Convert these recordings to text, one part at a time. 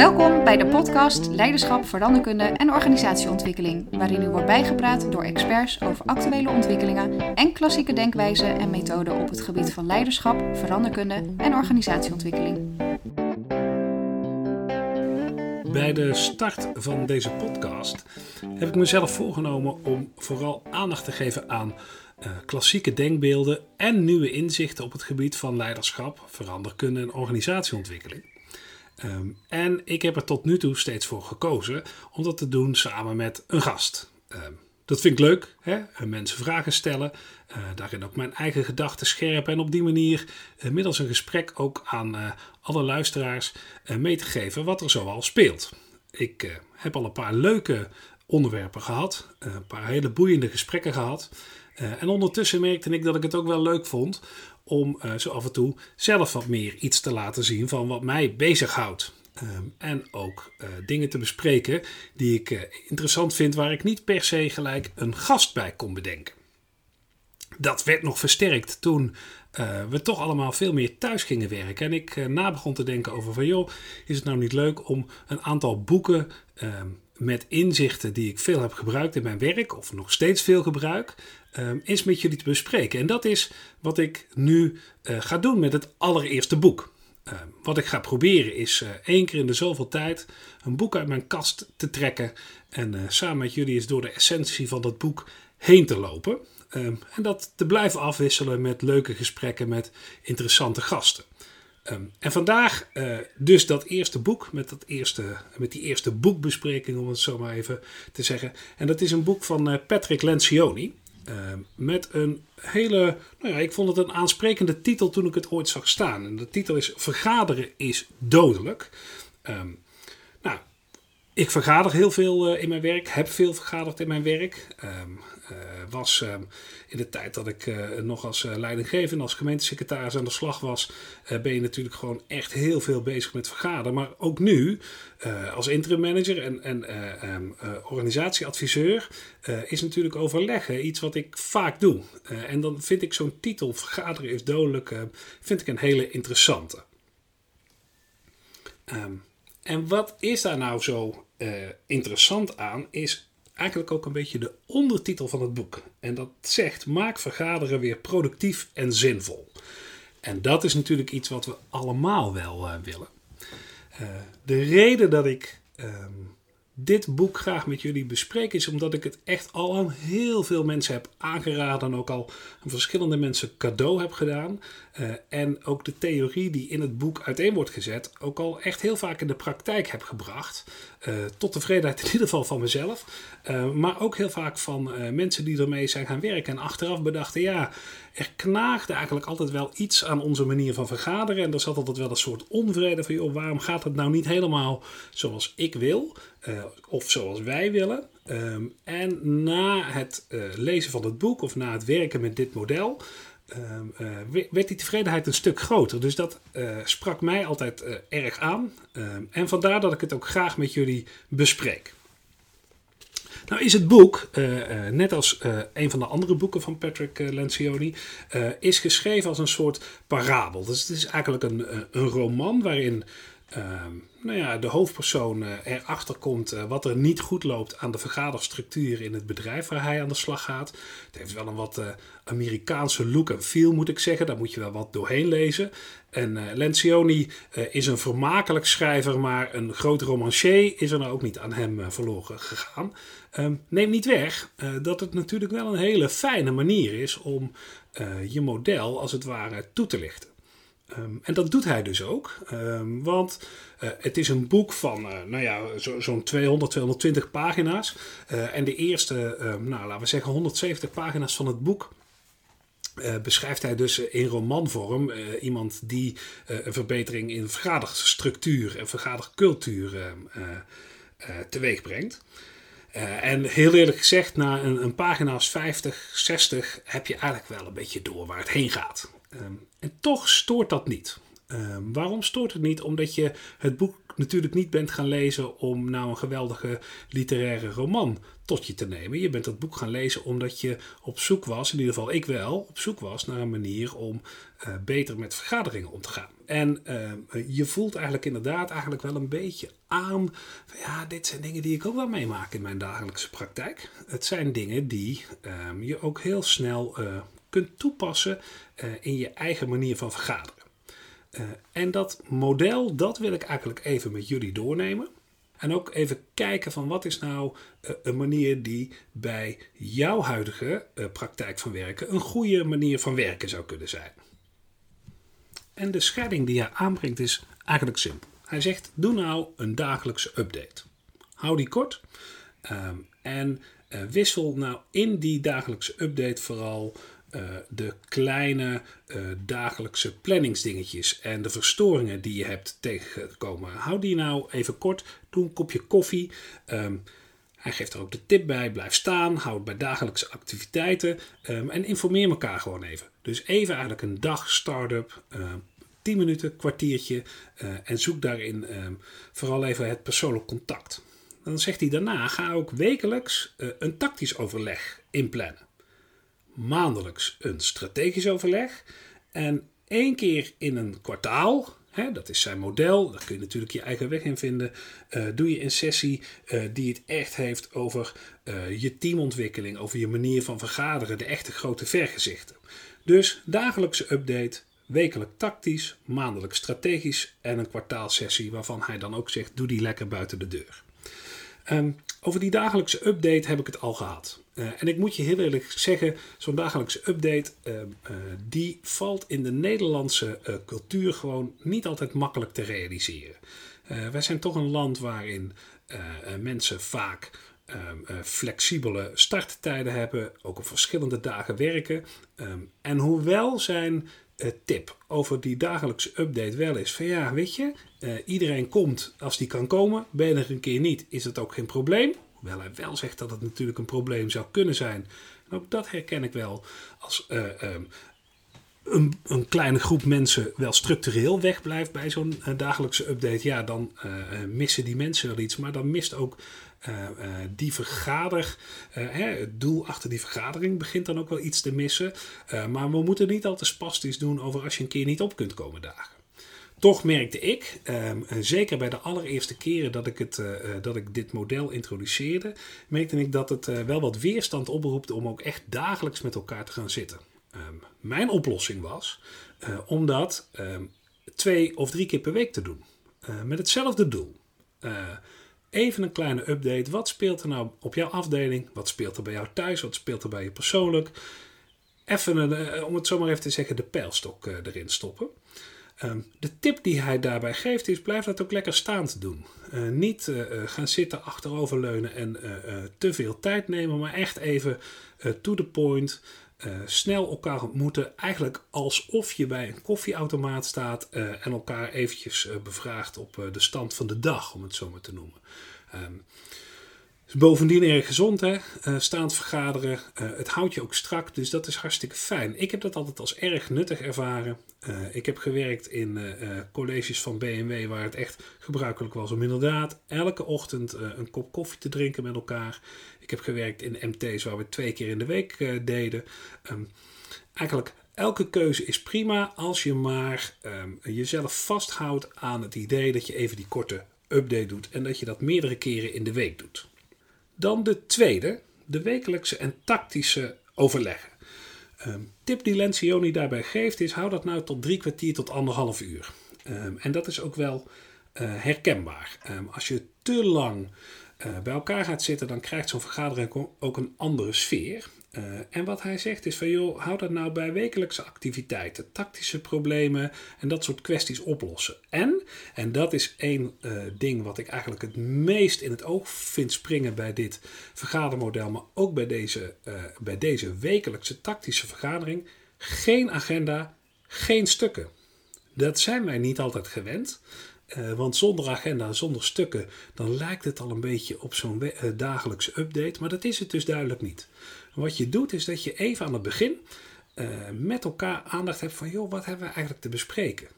Welkom bij de podcast Leiderschap, Veranderkunde en Organisatieontwikkeling, waarin u wordt bijgepraat door experts over actuele ontwikkelingen en klassieke denkwijzen en methoden op het gebied van leiderschap, veranderkunde en organisatieontwikkeling. Bij de start van deze podcast heb ik mezelf voorgenomen om vooral aandacht te geven aan uh, klassieke denkbeelden en nieuwe inzichten op het gebied van leiderschap, veranderkunde en organisatieontwikkeling. Um, en ik heb er tot nu toe steeds voor gekozen om dat te doen samen met een gast. Um, dat vind ik leuk, hè? mensen vragen stellen, uh, daarin ook mijn eigen gedachten scherpen en op die manier uh, middels een gesprek ook aan alle luisteraars mee te geven wat er zoal speelt. Ik heb al een paar leuke onderwerpen gehad, een paar hele boeiende gesprekken gehad. en ondertussen merkte ik dat ik het ook wel leuk vond om uh, zo af en toe zelf wat meer iets te laten zien van wat mij bezighoudt. Um, en ook uh, dingen te bespreken die ik uh, interessant vind, waar ik niet per se gelijk een gast bij kon bedenken. Dat werd nog versterkt toen we toch allemaal veel meer thuis gingen werken. En ik na begon te denken over van joh, is het nou niet leuk om een aantal boeken ehm, met inzichten die ik veel heb gebruikt in mijn werk, of nog steeds veel gebruik, um, eens met jullie te bespreken. En dat is wat ik nu uh, ga doen met het allereerste boek. Uh, wat ik ga proberen is uh, één keer in de zoveel tijd een boek uit mijn kast te trekken en samen met jullie eens door de essentie van dat boek heen te lopen. Um, en dat te blijven afwisselen met leuke gesprekken met interessante gasten. En vandaag dus dat eerste boek, met, dat eerste, met die eerste boekbespreking, om het zo maar even te zeggen. En dat is een boek van Patrick Lencioni. Uh, met een hele, nou ja, ik vond het een aansprekende titel toen ik het ooit zag staan. En de titel is Vergaderen is dodelijk. Nou, ik vergader heel veel uh, in mijn werk, heb veel vergaderd in mijn werk. Um, uh, was uh, in de tijd dat ik uh, nog als leidinggevende, als gemeentesecretaris aan de slag was, ben je natuurlijk gewoon echt heel veel bezig met vergaderen. Maar ook nu, als interim manager en, en um, organisatieadviseur, is natuurlijk overleggen iets wat ik vaak doe. en dan vind ik zo'n titel, Vergaderen is dodelijk, vind ik een hele interessante. En wat is daar nou zo interessant aan, is eigenlijk ook een beetje de ondertitel van het boek. En dat zegt: maak vergaderen weer productief en zinvol. En dat is natuurlijk iets wat we allemaal wel uh, willen. Uh, de reden dat ik um, dit boek graag met jullie bespreek is omdat ik het echt al aan heel veel mensen heb aangeraden en ook al aan verschillende mensen cadeau heb gedaan. Uh, en ook de theorie die in het boek uiteen wordt gezet ook al echt heel vaak in de praktijk heb gebracht. Uh, tot tevredenheid in ieder geval van mezelf. Uh, maar ook heel vaak van mensen die ermee zijn gaan werken en achteraf bedachten ja, er knaagde eigenlijk altijd wel iets aan onze manier van vergaderen. En er zat altijd wel een soort onvrede van joh, waarom gaat het nou niet helemaal zoals ik wil? Uh, of zoals wij willen. Um, en na het uh, lezen van het boek of na het werken met dit model. Um, uh, werd die tevredenheid een stuk groter. Dus dat sprak mij altijd erg aan. Um, en vandaar dat ik het ook graag met jullie bespreek. Nou is het boek, uh, uh, net als uh, een van de andere boeken van Patrick Lencioni, is geschreven als een soort parabel. Dus het is eigenlijk een, een roman waarin nou ja, de hoofdpersoon uh, erachter komt uh, wat er niet goed loopt aan de vergaderstructuur in het bedrijf waar hij aan de slag gaat. Het heeft wel een wat uh, Amerikaanse look en feel, moet ik zeggen. Daar moet je wel wat doorheen lezen. En Lencioni is een vermakelijk schrijver, maar een groot romancier is er nou ook niet aan hem verloren gegaan. Um, neem niet weg dat het natuurlijk wel een hele fijne manier is om je model als het ware toe te lichten. Um, en dat doet hij dus ook. Um, want uh, het is een boek van, uh, nou ja, zo'n zo 200, 220 pagina's. Uh, en de eerste, um, nou laten we zeggen 170 pagina's van het boek. beschrijft hij dus in romanvorm iemand die een verbetering in vergaderstructuur en vergadercultuur teweeg brengt. en heel eerlijk gezegd, na een, een pagina's 50, 60 heb je eigenlijk wel een beetje door waar het heen gaat. Um, en toch stoort dat niet. Um, waarom stoort het niet? Omdat je het boek natuurlijk niet bent gaan lezen om nou een geweldige literaire roman tot je te nemen. Je bent dat boek gaan lezen omdat je op zoek was, in ieder geval ik wel, op zoek was naar een manier om uh, beter met vergaderingen om te gaan. En uh, je voelt eigenlijk inderdaad eigenlijk wel een beetje aan, ja, dit zijn dingen die ik ook wel meemaak in mijn dagelijkse praktijk. Het zijn dingen die je ook heel snel uh, kunt toepassen in je eigen manier van vergaderen. en dat model, dat wil ik eigenlijk even met jullie doornemen. En ook even kijken van wat is nou uh, een manier die bij jouw huidige praktijk van werken een goede manier van werken zou kunnen zijn. En de scheiding die hij aanbrengt is eigenlijk simpel. Hij zegt: doe nou een dagelijkse update. Hou die kort um, en wissel nou in die dagelijkse update vooral uh, de kleine uh, dagelijkse planningsdingetjes en de verstoringen die je hebt tegengekomen. Hou die nou even kort. Doe een kopje koffie. Um, hij geeft er ook de tip bij. Blijf staan. Hou het bij dagelijkse activiteiten. Um, en informeer elkaar gewoon even. Dus even eigenlijk een dag start-up. Uh, 10 minuten, kwartiertje. Uh, en zoek daarin vooral even het persoonlijk contact. Dan zegt hij daarna: ga ook wekelijks een tactisch overleg inplannen maandelijks een strategisch overleg. En één keer in een kwartaal, hè, dat is zijn model, daar kun je natuurlijk je eigen weg in vinden, uh, doe je een sessie uh, die het echt heeft over uh, je teamontwikkeling, over je manier van vergaderen, de echte grote vergezichten. Dus dagelijkse update, wekelijk tactisch, maandelijk strategisch en een kwartaalsessie waarvan hij dan ook zegt: doe die lekker buiten de deur. Um, over die dagelijkse update heb ik het al gehad. Uh, en ik moet je heel eerlijk zeggen, zo'n dagelijkse update, uh, uh, die valt in de Nederlandse cultuur gewoon niet altijd makkelijk te realiseren. wij zijn toch een land waarin mensen vaak ehm, flexibele starttijden hebben, ook op verschillende dagen werken. Um, en hoewel zijn tip over die dagelijkse update wel is van ja, weet je, uh, iedereen komt als die kan komen. Ben je een keer niet, is het ook geen probleem. Hoewel hij wel zegt dat het natuurlijk een probleem zou kunnen zijn. En ook dat herken ik wel als uh, um, een, een, kleine groep mensen wel structureel wegblijft bij zo'n dagelijkse update. Ja, dan missen die mensen wel iets. Maar dan mist ook die vergader, uh, hè, het doel achter die vergadering begint dan ook wel iets te missen. maar we moeten niet al te spastisch doen over als je een keer niet op kunt komen dagen. Toch merkte ik, um, zeker bij de allereerste keren dat ik, het, dat ik dit model introduceerde, merkte ik dat het wel wat weerstand oproept om ook echt dagelijks met elkaar te gaan zitten. Um, mijn oplossing was om dat um, twee of drie keer per week te doen. met hetzelfde doel. Even een kleine update. Wat speelt er nou op jouw afdeling? Wat speelt er bij jou thuis? Wat speelt er bij je persoonlijk? Even, een, om het zomaar even te zeggen, de pijlstok uh, erin stoppen. Um, de tip die hij daarbij geeft is: blijf dat ook lekker staand doen. Uh, niet gaan zitten, achteroverleunen en te veel tijd nemen, maar echt even to the point. Uh, snel elkaar ontmoeten. Eigenlijk alsof je bij een koffieautomaat staat uh, en elkaar eventjes uh, bevraagt op de stand van de dag, om het zo maar te noemen. Um, is bovendien erg gezond, hè? staand vergaderen. het houdt je ook strak, dus dat is hartstikke fijn. Ik heb dat altijd als erg nuttig ervaren. ik heb gewerkt in colleges van BMW waar het echt gebruikelijk was om inderdaad elke ochtend een kop koffie te drinken met elkaar. Ik heb gewerkt in MT's waar we twee keer in de week uh, deden. Um, eigenlijk elke keuze is prima als je maar um, jezelf vasthoudt aan het idee dat je even die korte update doet en dat je dat meerdere keren in de week doet. Dan de tweede, de wekelijkse en tactische overleggen. Um, tip die Lencioni daarbij geeft is: hou dat nou tot drie kwartier tot anderhalf uur. En dat is ook wel uh, herkenbaar. Als je te lang bij elkaar gaat zitten, dan krijgt zo'n vergadering ook een andere sfeer. Uh, en wat hij zegt is van joh, hou dat nou bij wekelijkse activiteiten, tactische problemen en dat soort kwesties oplossen. En, en dat is één uh, ding wat ik eigenlijk het meest in het oog vind springen bij dit vergadermodel, maar ook bij deze, bij deze wekelijkse tactische vergadering, geen agenda, geen stukken. Dat zijn wij niet altijd gewend. Uh, want zonder agenda, zonder stukken, dan lijkt het al een beetje op zo'n uh, dagelijkse update. Maar dat is het dus duidelijk niet. Wat je doet is dat je even aan het begin uh, met elkaar aandacht hebt van, joh, wat hebben we eigenlijk te bespreken?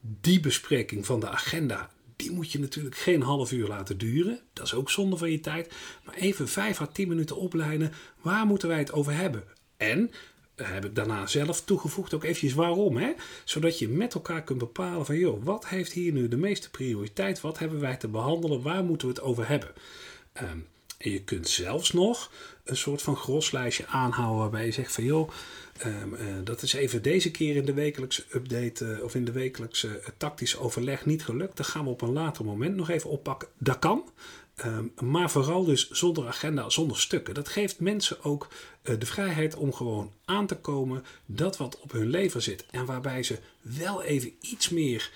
Die bespreking van de agenda, die moet je natuurlijk geen half uur laten duren. Dat is ook zonde van je tijd. Maar even 5 à 10 minuten opleiden. Waar moeten wij het over hebben? En heb ik daarna zelf toegevoegd ook eventjes waarom. Hè? Zodat je met elkaar kunt bepalen van joh, wat heeft hier nu de meeste prioriteit? Wat hebben wij te behandelen? Waar moeten we het over hebben? Ehm, en je kunt zelfs nog een soort van groslijstje aanhouden waarbij je zegt van joh, ehm, eh, dat is even deze keer in de wekelijkse update uh, of in de wekelijkse uh, tactisch overleg niet gelukt. Dat gaan we op een later moment nog even oppakken. Dat kan. Ehm, maar vooral dus zonder agenda, zonder stukken. Dat geeft mensen ook de vrijheid om gewoon aan te komen dat wat op hun leven zit. En waarbij ze wel even iets meer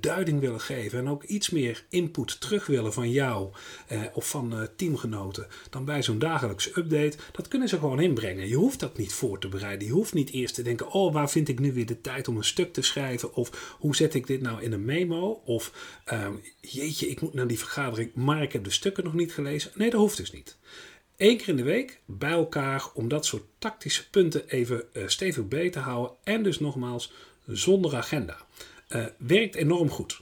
duiding willen geven. En ook iets meer input terug willen van jou uh, of van teamgenoten. Dan bij zo'n dagelijkse update. Dat kunnen ze gewoon inbrengen. Je hoeft dat niet voor te bereiden. Je hoeft niet eerst te denken: oh, waar vind ik nu weer de tijd om een stuk te schrijven? Of hoe zet ik dit nou in een memo? Of ehm, jeetje, ik moet naar die vergadering, maar ik heb de stukken nog niet gelezen. Nee, dat hoeft dus niet. Eén keer in de week bij elkaar om dat soort tactische punten even uh, stevig bij te houden. En dus nogmaals zonder agenda. Uh, werkt enorm goed.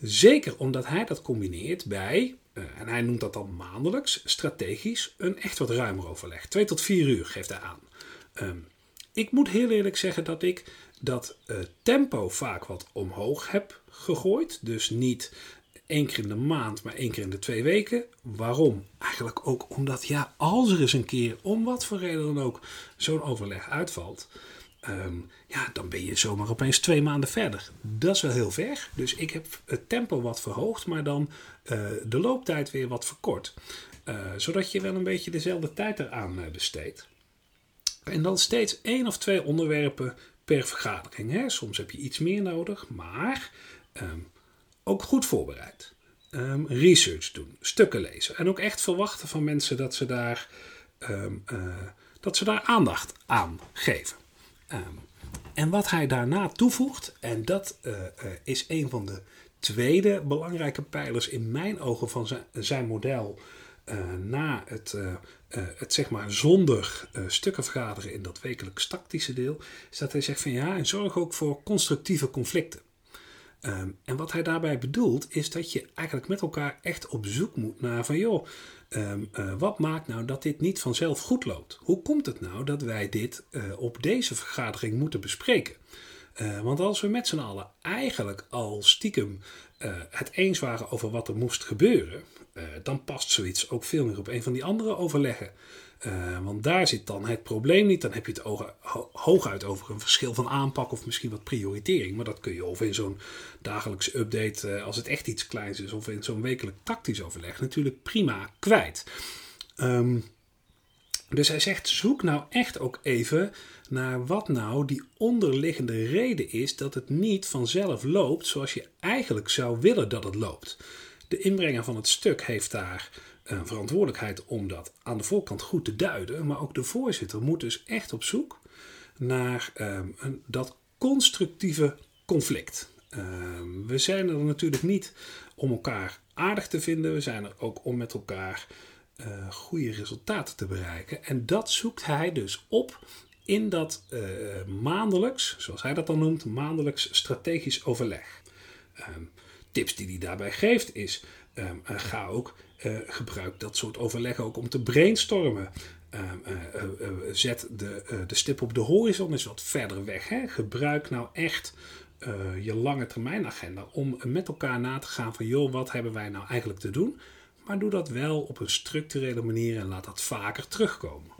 Zeker omdat hij dat combineert bij, uh, en hij noemt dat dan maandelijks, strategisch, een echt wat ruimer overleg. Twee tot vier uur geeft hij aan. Um, ik moet heel eerlijk zeggen dat ik dat tempo vaak wat omhoog heb gegooid. Dus niet één keer in de maand, maar één keer in de twee weken. Waarom? Eigenlijk ook omdat, ja, als er eens een keer, om wat voor reden dan ook, zo'n overleg uitvalt, um, ja, dan ben je zomaar opeens twee maanden verder. Dat is wel heel ver. Dus ik heb het tempo wat verhoogd, maar dan uh, de looptijd weer wat verkort. Uh, zodat je wel een beetje dezelfde tijd eraan besteedt. En dan steeds één of twee onderwerpen per vergadering. Hè? Soms heb je iets meer nodig, maar um, ook goed voorbereid. Um, research doen, stukken lezen. En ook echt verwachten van mensen dat ze daar, um, uh, dat ze daar aandacht aan geven. En wat hij daarna toevoegt, en dat uh, uh, is een van de tweede belangrijke pijlers in mijn ogen van zijn, zijn model. na het, het zeg maar zonder stukken vergaderen in dat wekelijks tactische deel, is dat hij zegt van ja, en zorg ook voor constructieve conflicten. Um, en wat hij daarbij bedoelt, is dat je eigenlijk met elkaar echt op zoek moet naar van joh, um, uh, wat maakt nou dat dit niet vanzelf goed loopt? Hoe komt het nou dat wij dit op deze vergadering moeten bespreken? Uh, want als we met z'n allen eigenlijk al stiekem het eens waren over wat er moest gebeuren, dan past zoiets ook veel meer op een van die andere overleggen. Want daar zit dan het probleem niet. Dan heb je het ho hooguit over een verschil van aanpak of misschien wat prioritering. Maar dat kun je of in zo'n dagelijkse update, als het echt iets kleins is, of in zo'n wekelijk tactisch overleg, natuurlijk prima kwijt. Um, dus hij zegt: zoek nou echt ook even naar wat nou die onderliggende reden is dat het niet vanzelf loopt zoals je eigenlijk zou willen dat het loopt. De inbrenger van het stuk heeft daar een verantwoordelijkheid om dat aan de voorkant goed te duiden. Maar ook de voorzitter moet dus echt op zoek naar um, een, dat constructieve conflict. Um, we zijn er natuurlijk niet om elkaar aardig te vinden. We zijn er ook om met elkaar uh, goede resultaten te bereiken. En dat zoekt hij dus op in dat uh, maandelijks, zoals hij dat dan noemt, maandelijks strategisch overleg. Um, tips die hij daarbij geeft is: um, uh, ga ook uh, gebruik dat soort overleggen ook om te brainstormen. Uh, zet de, de stip op de horizon eens wat verder weg. Hè? Gebruik nou echt je lange termijn agenda om met elkaar na te gaan van joh, wat hebben wij nou eigenlijk te doen? Maar doe dat wel op een structurele manier en laat dat vaker terugkomen.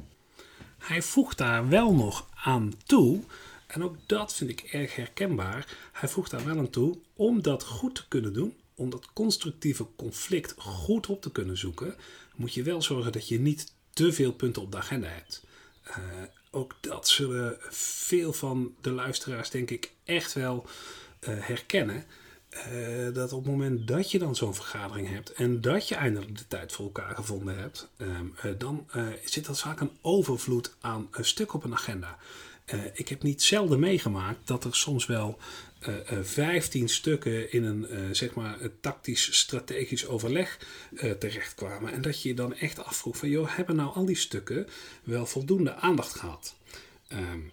Hij voegt daar wel nog aan toe, en ook dat vind ik erg herkenbaar. Hij voegt daar wel aan toe om dat goed te kunnen doen, om dat constructieve conflict goed op te kunnen zoeken, moet je wel zorgen dat je niet te veel punten op de agenda hebt. Uh, ook dat zullen veel van de luisteraars, denk ik, echt wel uh, herkennen. Uh, dat op het moment dat je dan zo'n vergadering hebt en dat je eindelijk de tijd voor elkaar gevonden hebt, dan zit dat vaak een overvloed aan een stuk op een agenda. ik heb niet zelden meegemaakt dat er soms wel uh, 15 stukken in een zeg maar een tactisch strategisch overleg terechtkwamen. En dat je je dan echt afvroeg van joh, hebben nou al die stukken wel voldoende aandacht gehad? Um,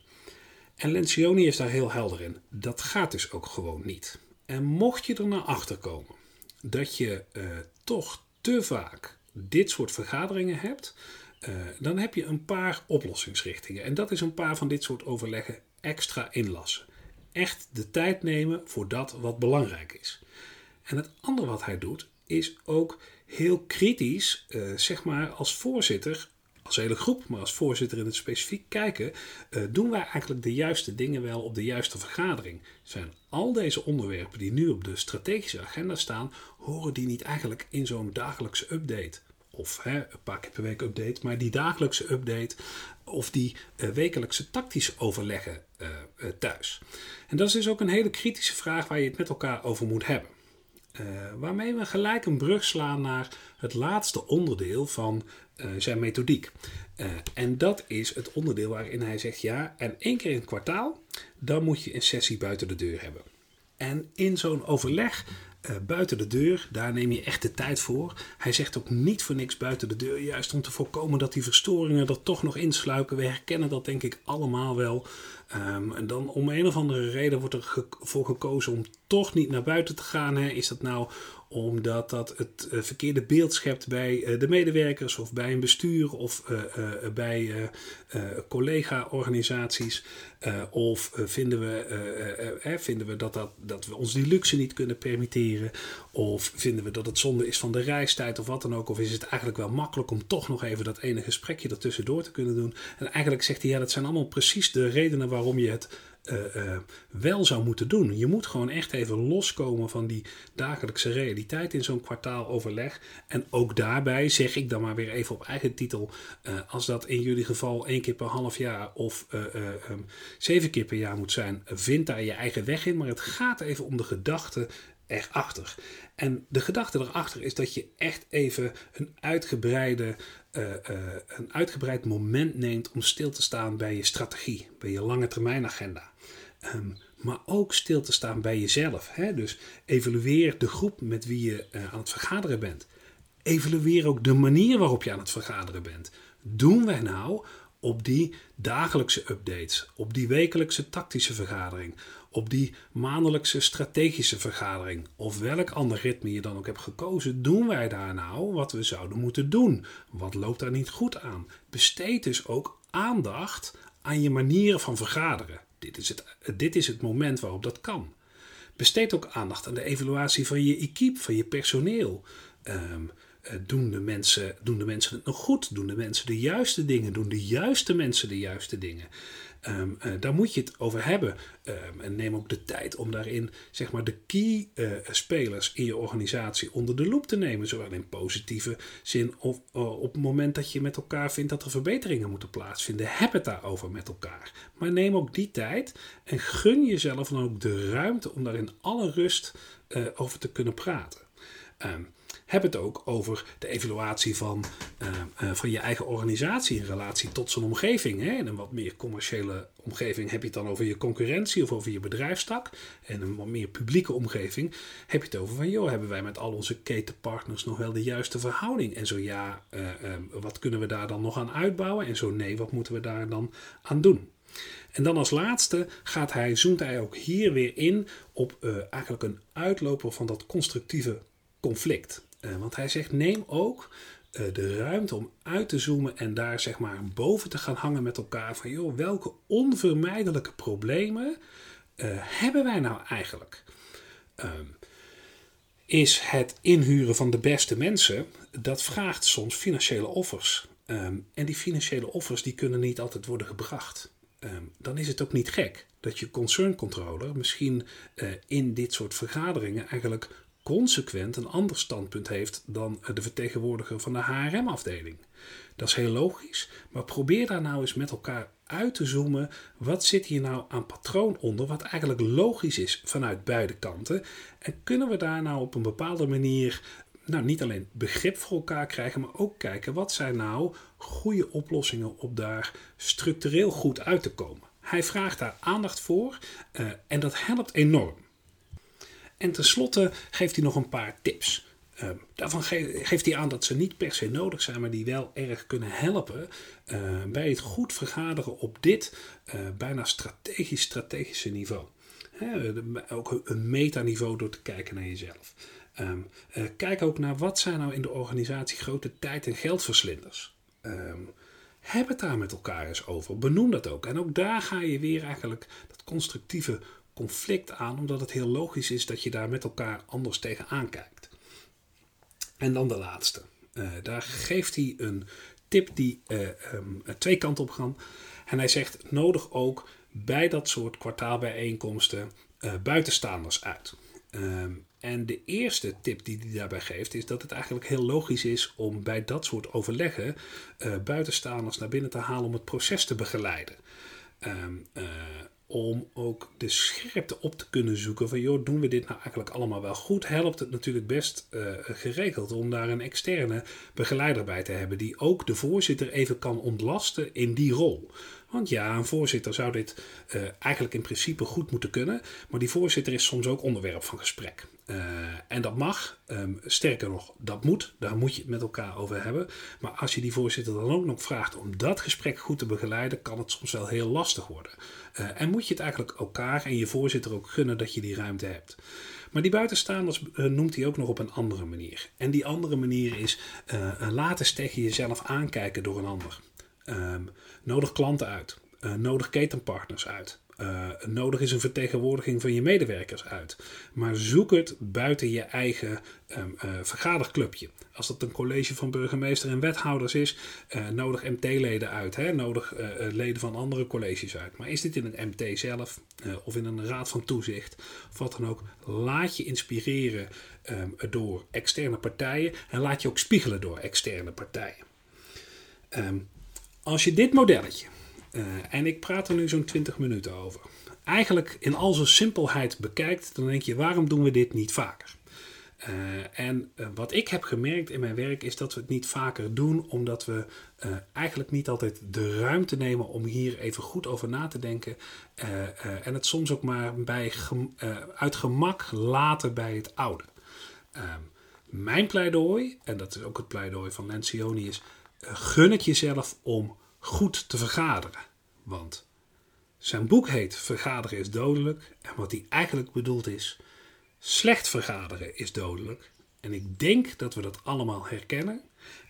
en Lencioni is daar heel helder in. Dat gaat dus ook gewoon niet. En mocht je er naar achter komen dat je toch te vaak dit soort vergaderingen hebt, dan heb je een paar oplossingsrichtingen. En dat is een paar van dit soort overleggen extra inlassen. Echt de tijd nemen voor dat wat belangrijk is. En het andere wat hij doet, is ook heel kritisch, uh, zeg maar, als voorzitter, als hele groep, maar als voorzitter in het specifiek kijken, uh, doen wij eigenlijk de juiste dingen wel op de juiste vergadering? Zijn al deze onderwerpen die nu op de strategische agenda staan, horen die niet eigenlijk in zo'n dagelijkse update? Of hè, een paar keer per week update, maar die dagelijkse update of die uh, wekelijkse tactische overleggen thuis. En dat is dus ook een hele kritische vraag waar je het met elkaar over moet hebben. Uh, waarmee we gelijk een brug slaan naar het laatste onderdeel van uh, zijn methodiek. Uh, en dat is het onderdeel waarin hij zegt: ja, en één keer in het kwartaal, dan moet je een sessie buiten de deur hebben. En in zo'n overleg buiten de deur, daar neem je echt de tijd voor. Hij zegt ook niet voor niks buiten de deur, juist om te voorkomen dat die verstoringen er toch nog insluipen. We herkennen dat denk ik allemaal wel. Um, en dan om een of andere reden wordt er voor gekozen om toch niet naar buiten te gaan. Hè. Is dat nou omdat dat het uh, verkeerde beeld schept bij uh, de medewerkers of bij een bestuur of uh, bij collega-organisaties? of vinden we, vinden we dat, dat, dat we ons die luxe niet kunnen permitteren? Of vinden we dat het zonde is van de reistijd of wat dan ook? Of is het eigenlijk wel makkelijk om toch nog even dat ene gesprekje ertussendoor te kunnen doen? En eigenlijk zegt hij, ja, dat zijn allemaal precies de redenen waarom je het uh, uh, wel zou moeten doen. Je moet gewoon echt even loskomen van die dagelijkse realiteit in zo'n kwartaaloverleg. En ook daarbij zeg ik dan maar weer even op eigen titel: uh, als dat in jullie geval één keer per half jaar of um, zeven keer per jaar moet zijn, vind daar je eigen weg in. Maar het gaat even om de gedachte erachter. En de gedachte erachter is dat je echt even een uitgebreide uh, uh, een uitgebreid moment neemt om stil te staan bij je strategie, bij je lange termijn agenda. Um, maar ook stil te staan bij jezelf. Hè? Dus evalueer de groep met wie je uh, aan het vergaderen bent. Evalueer ook de manier waarop je aan het vergaderen bent. Doen wij nou op die dagelijkse updates, op die wekelijkse tactische vergadering, op die maandelijkse strategische vergadering of welk ander ritme je dan ook hebt gekozen, doen wij daar nou wat we zouden moeten doen? Wat loopt daar niet goed aan? Besteed dus ook aandacht aan je manieren van vergaderen. Dit is het, dit is het moment waarop dat kan. Besteed ook aandacht aan de evaluatie van je equipe, van je personeel. Um, doen, de mensen, doen de mensen het nog goed? Doen de mensen de juiste dingen? Doen de juiste mensen de juiste dingen? Um, uh, daar moet je het over hebben. Um, en neem ook de tijd om daarin zeg maar, de key uh, spelers in je organisatie onder de loep te nemen. Zowel in positieve zin of uh, op het moment dat je met elkaar vindt dat er verbeteringen moeten plaatsvinden. Heb het daarover met elkaar. Maar neem ook die tijd en gun jezelf dan ook de ruimte om daar in alle rust over te kunnen praten. Um, heb het ook over de evaluatie van, uh, uh, van je eigen organisatie in relatie tot zijn omgeving. Hè? In een wat meer commerciële omgeving heb je het dan over je concurrentie of over je bedrijfstak. En een wat meer publieke omgeving heb je het over van, joh, hebben wij met al onze ketenpartners nog wel de juiste verhouding? En zo ja, uh, wat kunnen we daar dan nog aan uitbouwen? En zo nee, wat moeten we daar dan aan doen? En dan als laatste gaat hij, zoomt hij ook hier weer in op eigenlijk een uitloper van dat constructieve conflict. Uh, want hij zegt: neem ook uh, de ruimte om uit te zoomen en daar zeg maar boven te gaan hangen met elkaar. Van joh, welke onvermijdelijke problemen uh, hebben wij nou eigenlijk? Um, is het inhuren van de beste mensen, dat vraagt soms financiële offers. Um, en die financiële offers die kunnen niet altijd worden gebracht. Um, dan is het ook niet gek dat je concern controller misschien in dit soort vergaderingen eigenlijk consequent een ander standpunt heeft dan de vertegenwoordiger van de HRM-afdeling. Dat is heel logisch, maar probeer daar nou eens met elkaar uit te zoomen. Wat zit hier nou aan patroon onder, wat eigenlijk logisch is vanuit beide kanten? En kunnen we daar nou op een bepaalde manier nou, niet alleen begrip voor elkaar krijgen, maar ook kijken wat zijn nou goede oplossingen om daar structureel goed uit te komen? Hij vraagt daar aandacht voor uh, en dat helpt enorm. En tenslotte geeft hij nog een paar tips. Uh, daarvan geeft hij aan dat ze niet per se nodig zijn, maar die wel erg kunnen helpen uh, bij het goed vergaderen op dit uh, bijna strategisch-strategische niveau. Ook een metaniveau door te kijken naar jezelf. Ehm, eh, kijk ook naar wat zijn nou in de organisatie grote tijd- en geldverslinders. Um, heb het daar met elkaar eens over. Benoem dat ook. En ook daar ga je weer eigenlijk dat constructieve conflict aan, omdat het heel logisch is dat je daar met elkaar anders tegenaan kijkt. En dan de laatste. Uh, daar geeft hij een tip die uh, um, twee kanten op gaan. En hij zegt: nodig ook bij dat soort kwartaalbijeenkomsten uh, buitenstaanders uit. Um, en de eerste tip die hij daarbij geeft is dat het eigenlijk heel logisch is om bij dat soort overleggen buitenstaanders naar binnen te halen om het proces te begeleiden. Um, om ook de scherpte op te kunnen zoeken van joh, doen we dit nou eigenlijk allemaal wel goed? Helpt het natuurlijk best uh, geregeld om daar een externe begeleider bij te hebben die ook de voorzitter even kan ontlasten in die rol. Want ja, een voorzitter zou dit uh, eigenlijk in principe goed moeten kunnen, maar die voorzitter is soms ook onderwerp van gesprek. Uh, en dat mag, um, sterker nog, dat moet, daar moet je het met elkaar over hebben. Maar als je die voorzitter dan ook nog vraagt om dat gesprek goed te begeleiden, kan het soms wel heel lastig worden. Uh, en moet je het eigenlijk elkaar en je voorzitter ook gunnen dat je die ruimte hebt. Maar die buitenstaanders uh, noemt hij ook nog op een andere manier. En die andere manier is laat eens tegen jezelf aankijken door een ander. Um, nodig klanten uit. Nodig ketenpartners uit. Uh, nodig is een vertegenwoordiging van je medewerkers uit. Maar zoek het buiten je eigen um, uh, vergaderclubje. Als dat een college van burgemeester en wethouders is, uh, nodig MT-leden uit. Hè? Nodig leden van andere colleges uit. Maar is dit in een MT zelf of in een raad van toezicht of wat dan ook, laat je inspireren um, door externe partijen en laat je ook spiegelen door externe partijen. Um, als je dit modelletje, uh, en ik praat er nu zo'n 20 minuten over, eigenlijk in al zijn simpelheid bekijkt, dan denk je: waarom doen we dit niet vaker? Uh, en uh, wat ik heb gemerkt in mijn werk is dat we het niet vaker doen, omdat we eigenlijk niet altijd de ruimte nemen om hier even goed over na te denken. en het soms ook maar bij uit gemak laten bij het oude. mijn pleidooi, en dat is ook het pleidooi van Lencioni, is gun het jezelf om goed te vergaderen. Want zijn boek heet Vergaderen is dodelijk. En wat hij eigenlijk bedoelt is: slecht vergaderen is dodelijk. En ik denk dat we dat allemaal herkennen.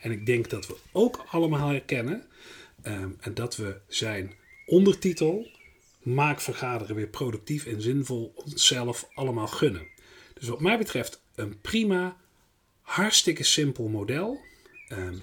En ik denk dat we ook allemaal herkennen. Um, en dat we zijn ondertitel. Maak vergaderen weer productief en zinvol onszelf allemaal gunnen. Dus wat mij betreft een prima, hartstikke simpel model. Um,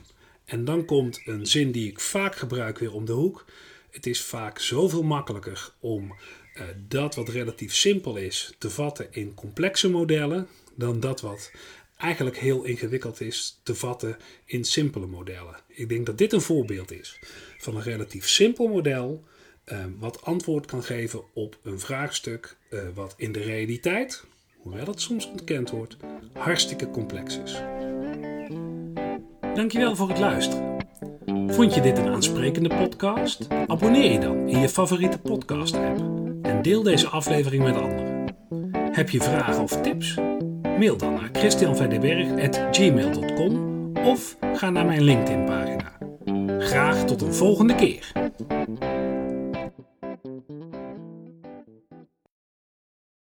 en dan komt een zin die ik vaak gebruik weer om de hoek. Het is vaak zoveel makkelijker om uh, dat wat relatief simpel is te vatten in complexe modellen dan dat wat eigenlijk heel ingewikkeld is te vatten in simpele modellen. Ik denk dat dit een voorbeeld is van een relatief simpel model uh, wat antwoord kan geven op een vraagstuk uh, wat in de realiteit, hoewel het soms ontkend wordt, hartstikke complex is. Dankjewel voor het luisteren. Vond je dit een aansprekende podcast? Abonneer je dan in je favoriete podcast app en deel deze aflevering met anderen. Heb je vragen of tips? Mail dan naar christianverdeberg.gmail.com of ga naar mijn LinkedIn pagina. Graag tot een volgende keer.